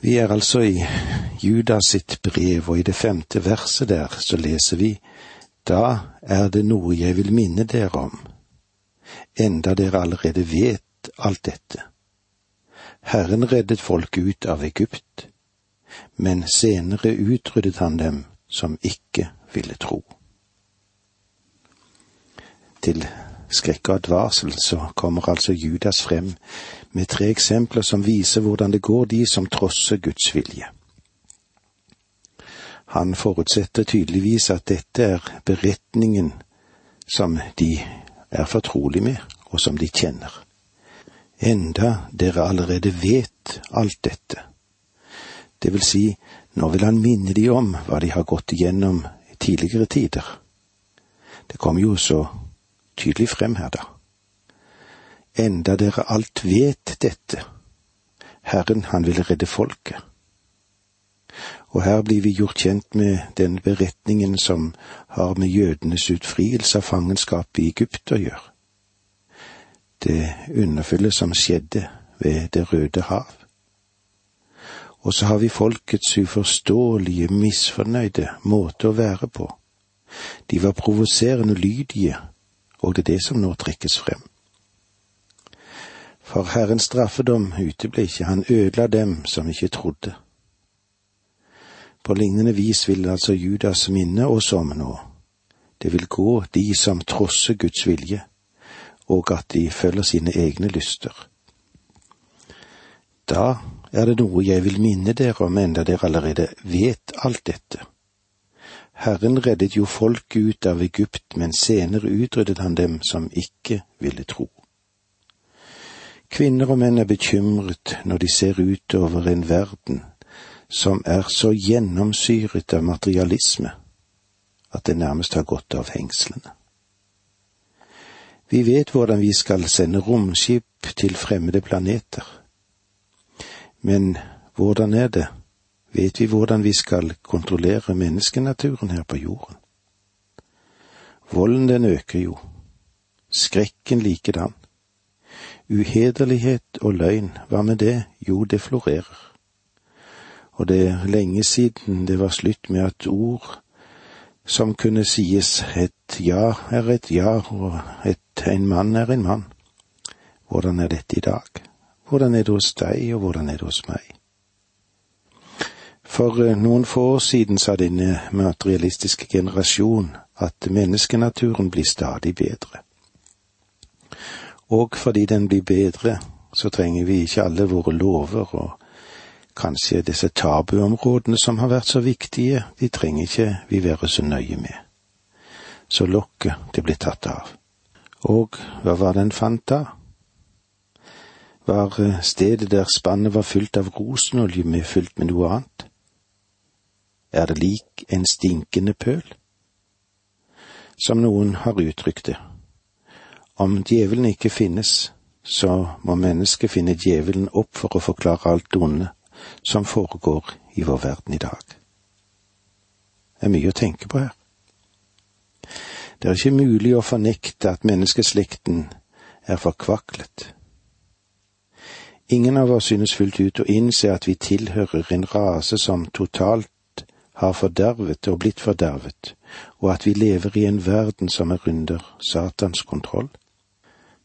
Vi er altså i Judas sitt brev, og i det femte verset der så leser vi Da er det noe jeg vil minne dere om, enda dere allerede vet alt dette. Herren reddet folket ut av Egypt, men senere utryddet han dem som ikke ville tro. Til skrekk og advarsel så kommer altså Judas frem med tre eksempler som viser hvordan det går de som trosser Guds vilje. Han forutsetter tydeligvis at dette er beretningen som de er fortrolig med, og som de kjenner. Enda dere allerede vet alt dette. Det vil si, nå vil han minne de om hva de har gått igjennom i tidligere tider. Det kommer jo så tydelig frem her, da. Enda dere alt vet dette, Herren han vil redde folket. Og her blir vi gjort kjent med den beretningen som har med jødenes utfrielse av fangenskapet i Egypt å gjøre. Det underfulle som skjedde ved Det røde hav. Og så har vi folkets uforståelige, misfornøyde måte å være på. De var provoserende lydige og det er det som nå trekkes frem. For Herrens straffedom uteble ikke, han ødela dem som ikke trodde. På lignende vis vil altså Judas minne oss om nå. Det vil gå de som trosser Guds vilje, og at de følger sine egne lyster. Da er det noe jeg vil minne dere om, enda dere allerede vet alt dette. Herren reddet jo folket ut av Egypt, men senere utryddet han dem som ikke ville tro. Kvinner og menn er bekymret når de ser utover en verden som er så gjennomsyret av materialisme at det nærmest har gått av hengslene. Vi vet hvordan vi skal sende romskip til fremmede planeter, men hvordan er det vet vi hvordan vi skal kontrollere menneskenaturen her på jorden. Volden den øker jo, skrekken likedan. Uhederlighet og løgn, hva med det, jo det florerer. Og det er lenge siden det var slutt med at ord som kunne sies et ja er et ja, og et en mann er en mann. Hvordan er dette i dag? Hvordan er det hos deg, og hvordan er det hos meg? For eh, noen få år siden sa denne materialistiske generasjon at menneskenaturen blir stadig bedre. Og fordi den blir bedre, så trenger vi ikke alle våre lover og kanskje disse tabuområdene som har vært så viktige, de trenger ikke vi være så nøye med. Så lokket, det blir tatt av. Og hva var det en fant da? Var eh, stedet der spannet var fylt av rosenolje med fylt med noe annet? er det lik en stinkende pøl. Som noen har uttrykt det. Om djevelen ikke finnes, så må mennesket finne djevelen opp for å forklare alt det onde som foregår i vår verden i dag. Det er mye å tenke på her. Det er ikke mulig å fornekte at menneskeslekten er forkvaklet. Ingen av oss synes fullt ut å innse at vi tilhører en rase som totalt har fordervet og blitt fordervet, og at vi lever i en verden som er under Satans kontroll.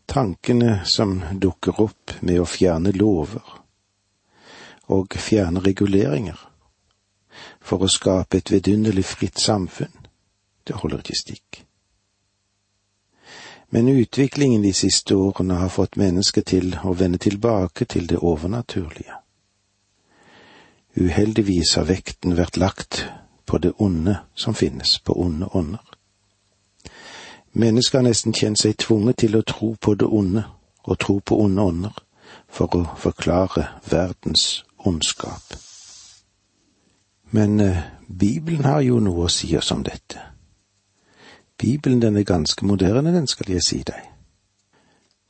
Tankene som dukker opp med å fjerne lover og fjerne reguleringer for å skape et vidunderlig fritt samfunn, det holder ikke stikk. Men utviklingen de siste årene har fått mennesket til å vende tilbake til det overnaturlige. Uheldigvis har vekten vært lagt på det onde som finnes, på onde ånder. Mennesker har nesten kjent seg tvunget til å tro på det onde og tro på onde ånder for å forklare verdens ondskap. Men eh, Bibelen har jo noe å si oss om dette. Bibelen den er ganske moderne, den skal jeg si deg.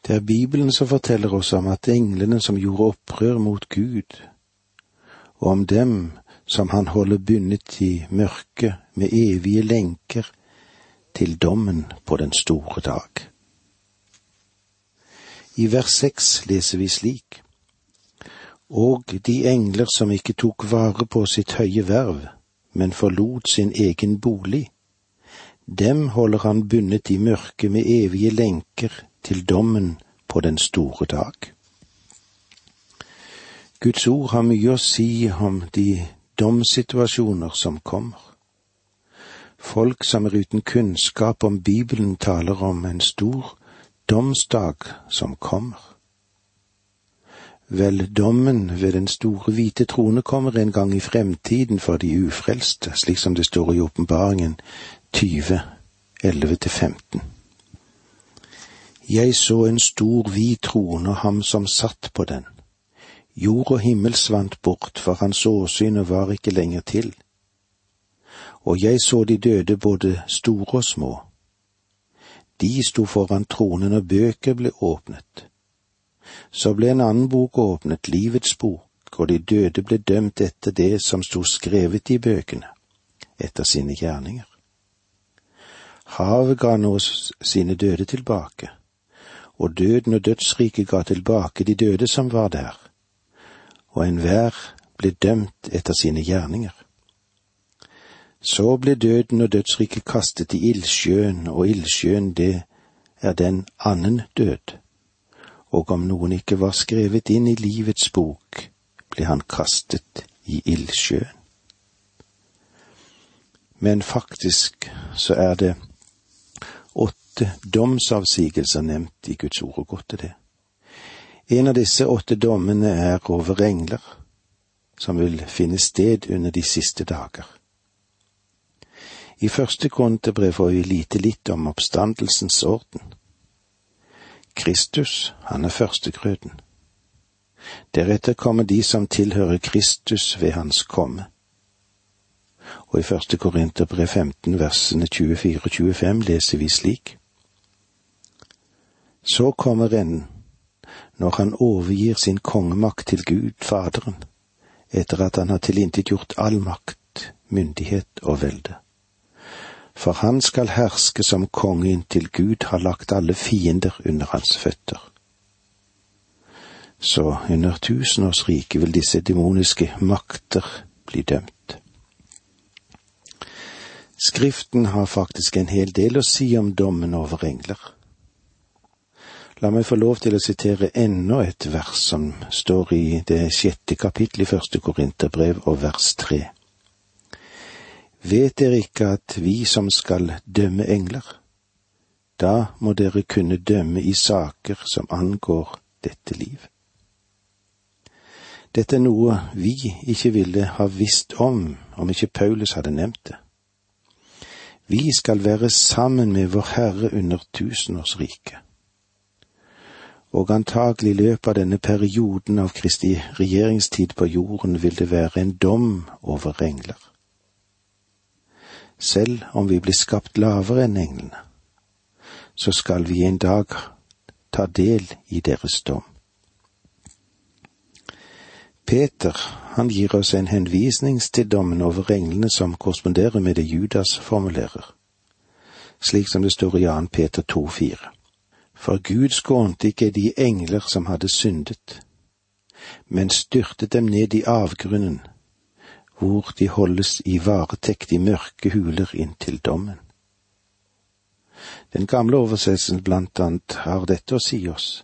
Det er Bibelen som forteller oss om at englene som gjorde opprør mot Gud, og om dem som han holder bundet i mørket med evige lenker til dommen på den store dag. I vers seks leser vi slik. og de engler som ikke tok vare på sitt høye verv, men forlot sin egen bolig, dem holder han bundet i mørket med evige lenker til dommen på den store dag. Guds ord har mye å si om de domssituasjoner som kommer. Folk som er uten kunnskap om Bibelen, taler om en stor domsdag som kommer. Vel, dommen ved den store hvite trone kommer en gang i fremtiden for de ufrelste, slik som det står i åpenbaringen 20, 11-15. Jeg så en stor hvit trone og ham som satt på den. Jord og himmel svant bort, for hans åsyn var ikke lenger til. Og jeg så de døde både store og små. De sto foran tronen, og bøker ble åpnet så ble en annen bok åpnet, Livets bok, og de døde ble dømt etter det som sto skrevet i bøkene, etter sine gjerninger. Havet ga nå sine døde tilbake, og døden og dødsriket ga tilbake de døde som var der, og enhver ble dømt etter sine gjerninger. Så ble døden og dødsriket kastet i ildsjøen, og ildsjøen det er den annen død og om noen ikke var skrevet inn i livets bok, ble han kastet i ildsjøen. Men faktisk så er det åtte domsavsigelser nevnt i Guds ord, og godt er det. En av disse åtte dommene er over engler, som vil finne sted under de siste dager. I første Korinterbrev får vi lite litt om oppstandelsens orden. Kristus, han er førstegrøden. Deretter kommer de som tilhører Kristus ved hans komme. Og i første Korinterbrev 15 versene 24 og 25 leser vi slik. Så kommer enden, når han overgir sin kongemakt til Gud Faderen, etter at han har tilintetgjort all makt, myndighet og velde for han skal herske som konge inntil Gud har lagt alle fiender under hans føtter. Så under tusenårsriket vil disse demoniske makter bli dømt. Skriften har faktisk en hel del å si om dommen over engler. La meg få lov til å sitere enda et vers som står i det sjette kapittel i første Korinterbrev og vers tre. Vet dere ikke at vi som skal dømme engler? Da må dere kunne dømme i saker som angår dette liv. Dette er noe vi ikke ville ha visst om om ikke Paulus hadde nevnt det. Vi skal være sammen med Vår Herre under tusenårsriket. Og antagelig i løpet av denne perioden av Kristi regjeringstid på jorden vil det være en dom over engler selv om vi blir skapt lavere enn englene, så skal vi en dag ta del i deres dom. Peter, han gir oss en henvisning til dommen over englene som korresponderer med det Judas formulerer, slik som det står i 2. Peter 2,4. For Gud skånte ikke de engler som hadde syndet, men styrtet dem ned i avgrunnen hvor de holdes i varetekt i mørke huler inntil dommen. Den gamle oversettelsen blant annet har dette å si oss.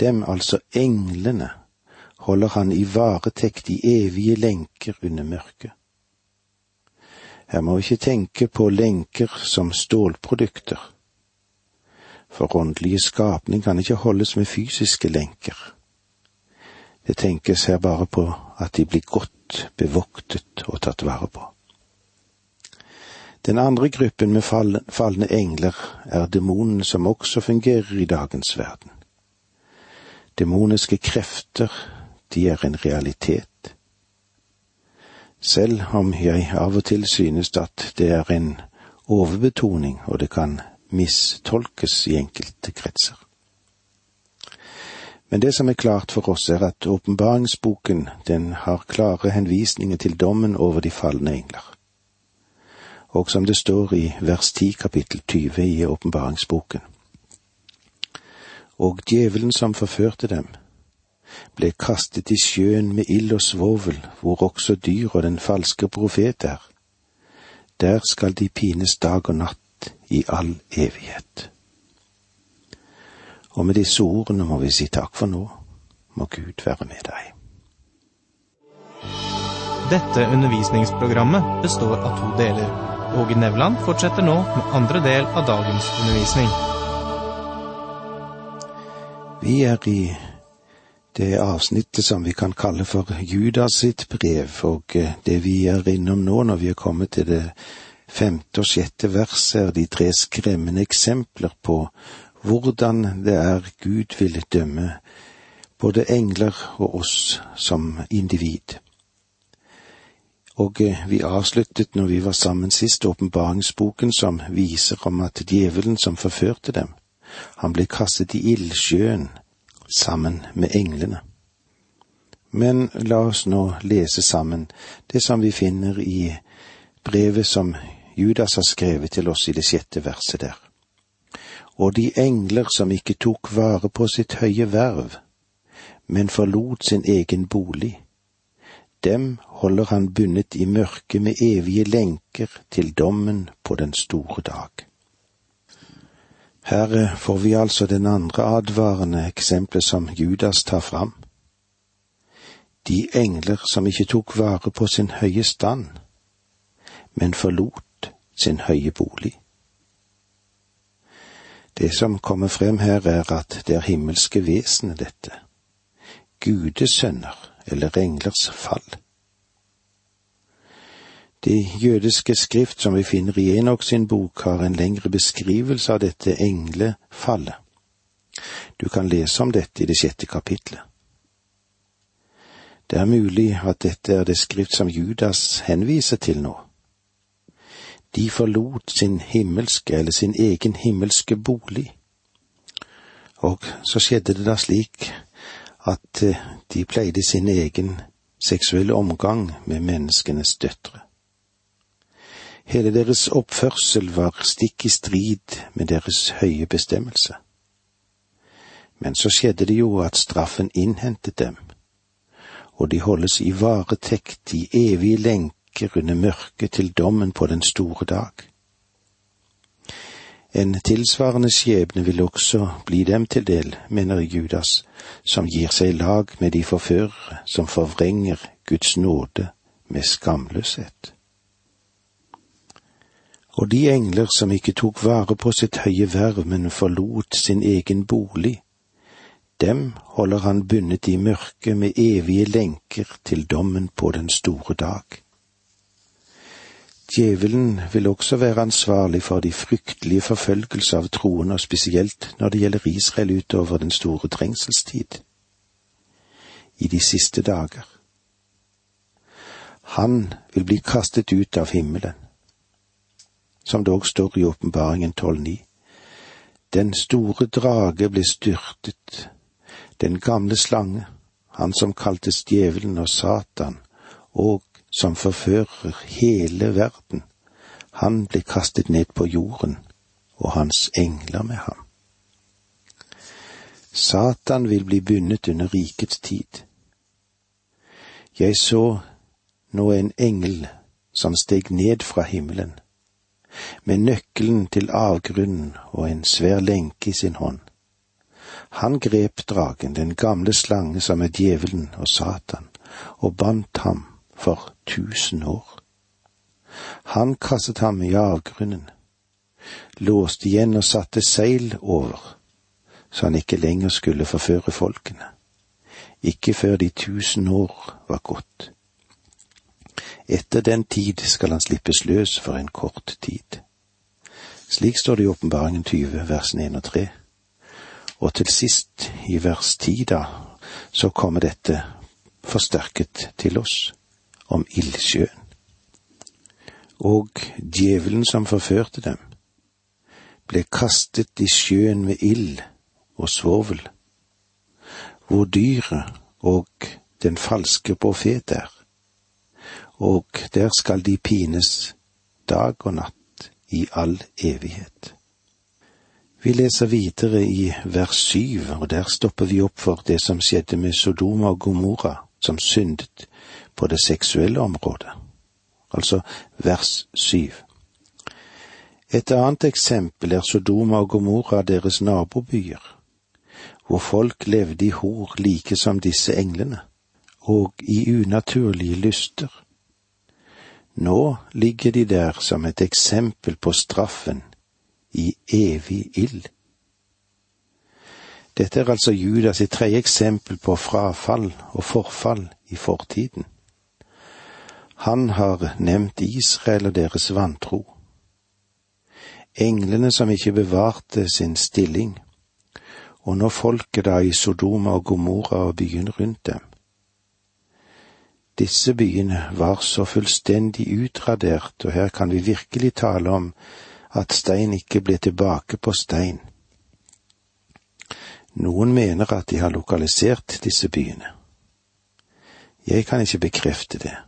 Dem, altså englene, holder han i varetekt i evige lenker under mørket. Her må vi ikke tenke på lenker som stålprodukter. For åndelige skapning kan ikke holdes med fysiske lenker. Det tenkes her bare på at de blir godt bevoktet og tatt vare på. Den andre gruppen med falne engler er demonene som også fungerer i dagens verden. Demoniske krefter, de er en realitet. Selv om jeg av og til synes at det er en overbetoning, og det kan mistolkes i enkelte kretser. Men det som er klart for oss, er at åpenbaringsboken, den har klare henvisninger til dommen over de falne engler. Og som det står i vers 10 kapittel 20 i åpenbaringsboken. Og djevelen som forførte dem, ble kastet i sjøen med ild og svovel, hvor også dyr og den falske profet er. Der skal de pines dag og natt i all evighet. Og med disse ordene må vi si takk for nå. Må Gud være med deg. Dette undervisningsprogrammet består av to deler. Åge Nevland fortsetter nå med andre del av dagens undervisning. Vi er i det avsnittet som vi kan kalle for Judas sitt brev, og eh, det vi er innom nå når vi er kommet til det femte og sjette verset, er de tre skremmende eksempler på hvordan det er Gud vil dømme både engler og oss som individ. Og eh, vi avsluttet når vi var sammen sist, åpenbaringsboken som viser om at djevelen som forførte dem, han ble kastet i ildsjøen sammen med englene. Men la oss nå lese sammen det som vi finner i brevet som Judas har skrevet til oss i det sjette verset der. Og de engler som ikke tok vare på sitt høye verv, men forlot sin egen bolig, dem holder han bundet i mørket med evige lenker til dommen på den store dag. Her får vi altså den andre advarende eksempelet som Judas tar fram. De engler som ikke tok vare på sin høye stand, men forlot sin høye bolig. Det som kommer frem her, er at det er himmelske vesener, dette. Gudesønner eller englers fall. Det jødiske skrift som vi finner i Enok sin bok, har en lengre beskrivelse av dette englefallet. Du kan lese om dette i det sjette kapitlet. Det er mulig at dette er det skrift som Judas henviser til nå. De forlot sin himmelske eller sin egen himmelske bolig. Og så skjedde det da slik at eh, de pleide sin egen seksuelle omgang med menneskenes døtre. Hele deres oppførsel var stikk i strid med deres høye bestemmelse. Men så skjedde det jo at straffen innhentet dem, og de holdes i varetekt i evige lenker under mørket til dommen på den store dag. En tilsvarende skjebne vil også bli dem til del, mener Judas, som gir seg i lag med de forførere som forvrenger Guds nåde med skamløshet og de engler som ikke tok vare på sitt høye verv, men forlot sin egen bolig, dem holder han bundet i mørket med evige lenker til dommen på den store dag. Djevelen vil også være ansvarlig for de fryktelige forfølgelser av troende, og spesielt når det gjelder Israel utover den store trengselstid. I de siste dager. Han vil bli kastet ut av himmelen som dog står i åpenbaringen 12.9. Den store drage ble styrtet, den gamle slange, han som kaltes djevelen og Satan, og som forfører hele verden, han ble kastet ned på jorden, og hans engler med ham. Satan vil bli bundet under rikets tid. Jeg så nå en engel som steg ned fra himmelen med nøkkelen til avgrunnen og en svær lenke i sin hånd. Han grep dragen, den gamle slange som er djevelen og Satan, og bandt ham for tusen år. Han kastet ham i avgrunnen, låste igjen og satte seil over, så han ikke lenger skulle forføre folkene, ikke før de tusen år var gått. Etter den tid skal han slippes løs for en kort tid. Slik står det i Åpenbaringen 20, versene 1 og 3. Og til sist, i vers 10 da, så kommer dette forsterket til oss, om ildsjøen. Og djevelen som forførte dem, ble kastet i sjøen med ild og svovel, hvor dyret og den falske profet er og der skal de pines dag og natt i all evighet. Vi leser videre i vers syv, og der stopper vi opp for det som skjedde med Sodoma og Gomorra, som syndet på det seksuelle området. Altså vers syv. Et annet eksempel er Sodoma og Gomorra deres nabobyer, hvor folk levde i hor like som disse englene, og i unaturlige lyster. Nå ligger de der som et eksempel på straffen i evig ild. Dette er altså Judas sitt tredje eksempel på frafall og forfall i fortiden. Han har nevnt Israel og deres vantro. Englene som ikke bevarte sin stilling, og nå folket da i Sodoma og Gomorra og byen rundt dem. Disse byene var så fullstendig utradert, og her kan vi virkelig tale om at stein ikke ble tilbake på stein. Noen mener at de har lokalisert disse byene. Jeg kan ikke bekrefte det,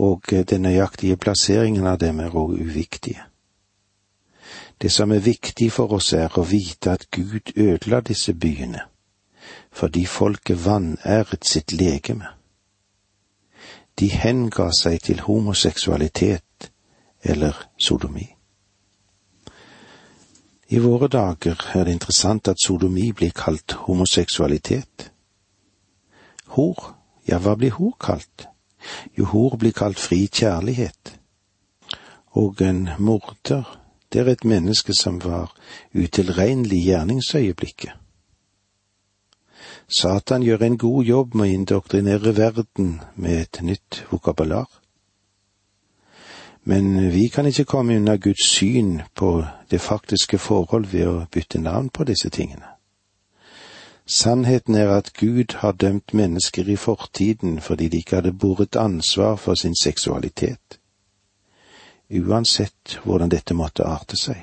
og den nøyaktige plasseringen av dem er òg uviktige. Det som er viktig for oss, er å vite at Gud ødela disse byene fordi folket vanæret sitt legeme. De henga seg til homoseksualitet eller sodomi. I våre dager er det interessant at sodomi blir kalt homoseksualitet. Hor, ja, hva blir hor kalt? Jo, hor blir kalt fri kjærlighet. Og en morder, det er et menneske som var utilregnelig i gjerningsøyeblikket. Satan gjør en god jobb med å indoktrinere verden med et nytt vokabular. Men vi kan ikke komme unna Guds syn på det faktiske forhold ved å bytte navn på disse tingene. Sannheten er at Gud har dømt mennesker i fortiden fordi de ikke hadde båret ansvar for sin seksualitet, uansett hvordan dette måtte arte seg.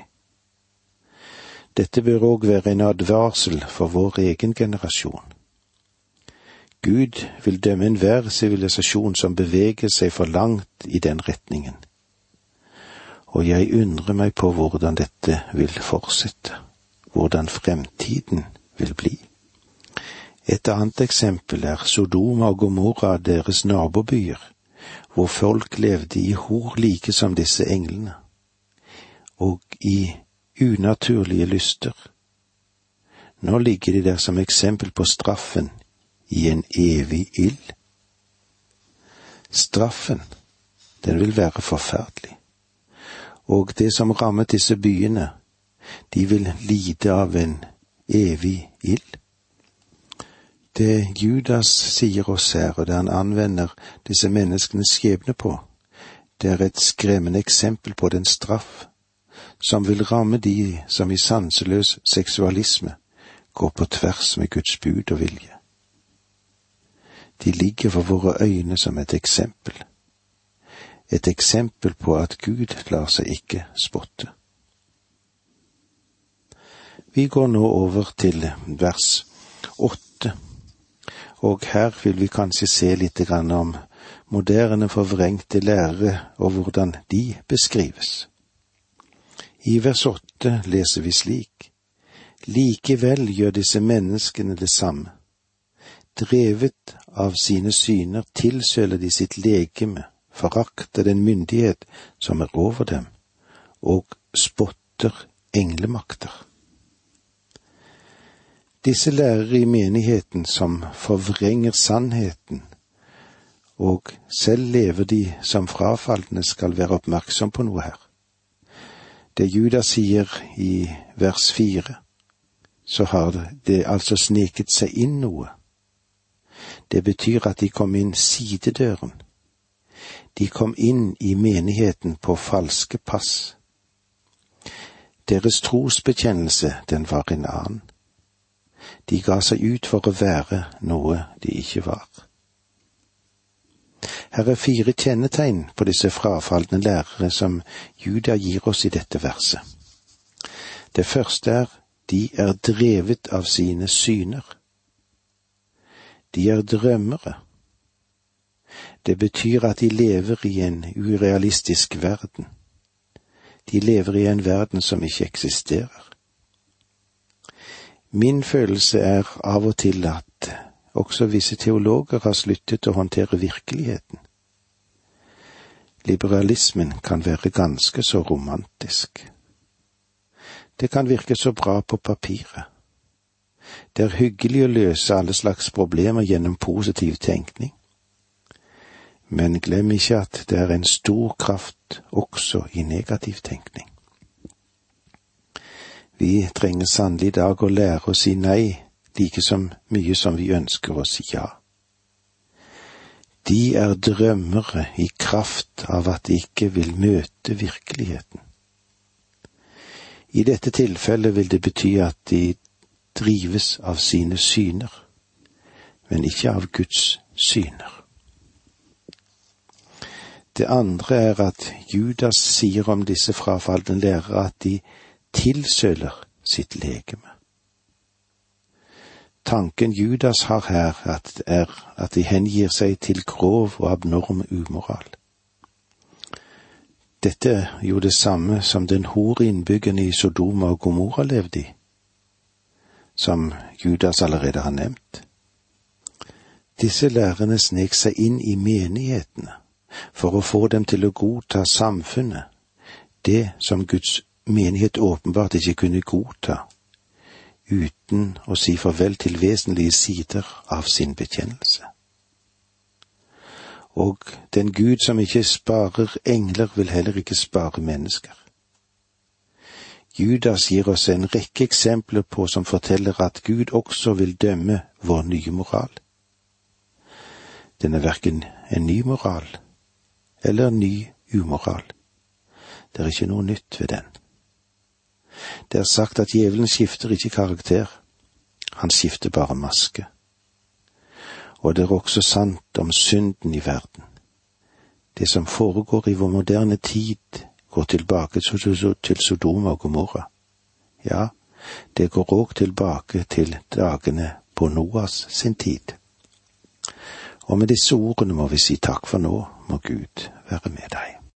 Dette bør òg være en advarsel for vår egen generasjon. Gud vil dømme enhver sivilisasjon som beveger seg for langt i den retningen og jeg undrer meg på hvordan dette vil fortsette, hvordan fremtiden vil bli. Et annet eksempel er Sodoma og Gomorra, deres nabobyer, hvor folk levde i hor like som disse englene, og i unaturlige lyster. Nå ligger de der som eksempel på straffen i en evig ild. Straffen, den vil være forferdelig og det som rammet disse byene, de vil lide av en evig ild. Det Judas sier oss her, og det han anvender disse menneskenes skjebne på, det er et skremmende eksempel på den straff som vil ramme de som i sanseløs seksualisme går på tvers med Guds bud og vilje. De ligger for våre øyne som et eksempel et eksempel på at Gud lar seg ikke spotte. Vi går nå over til vers åtte, og her vil vi kanskje se litt om moderne forvrengte lærere og hvordan de beskrives. I vers åtte leser vi slik. Likevel gjør disse menneskene det samme. Drevet av sine syner tilsøler de sitt legeme forakter den myndighet som er over dem, og spotter englemakter. Disse lærere i menigheten som forvrenger sannheten, og selv lever de som frafalne, skal være oppmerksom på noe her. Det Judas sier i vers fire, så har det altså sneket seg inn noe. Det betyr at de kom inn sidedøren de kom inn i menigheten på falske pass. Deres trosbekjennelse, den var en annen. De ga seg ut for å være noe de ikke var. Her er fire kjennetegn på disse frafalne lærere som Juda gir oss i dette verset. Det første er de er drevet av sine syner. De er drømmere. Det betyr at de lever i en urealistisk verden. De lever i en verden som ikke eksisterer. Min følelse er av og til at også visse teologer har sluttet å håndtere virkeligheten. Liberalismen kan være ganske så romantisk. Det kan virke så bra på papiret. Det er hyggelig å løse alle slags problemer gjennom positiv tenkning. Men glem ikke at det er en stor kraft også i negativ tenkning. Vi trenger sannelig i dag å lære å si nei like som mye som vi ønsker å si ja. De er drømmere i kraft av at de ikke vil møte virkeligheten. I dette tilfellet vil det bety at de drives av sine syner, men ikke av Guds syner. Det andre er at Judas sier om disse frafalne lærere at de tilsøler sitt legeme. Tanken Judas har her, at er at de hengir seg til grov og abnorm umoral. Dette er jo det samme som den hore innbyggerne i Sodoma og Gomorra levde i, som Judas allerede har nevnt. Disse lærerne snek seg inn i menighetene for å få dem til å godta samfunnet, det som Guds menighet åpenbart ikke kunne godta, uten å si farvel til vesentlige sider av sin bekjennelse. Og den Gud som ikke sparer engler, vil heller ikke spare mennesker. Judas gir oss en rekke eksempler på som forteller at Gud også vil dømme vår nye moral. Den er verken en ny moral eller en ny umoral. Det er ikke noe nytt ved den. Det er sagt at djevelen skifter ikke karakter, han skifter bare maske. Og det er også sant om synden i verden. Det som foregår i vår moderne tid, går tilbake til Sodoma og Gomorra. Ja, det går òg tilbake til dagene på Noas sin tid. Og med disse ordene må vi si takk for nå, må Gud være med deg.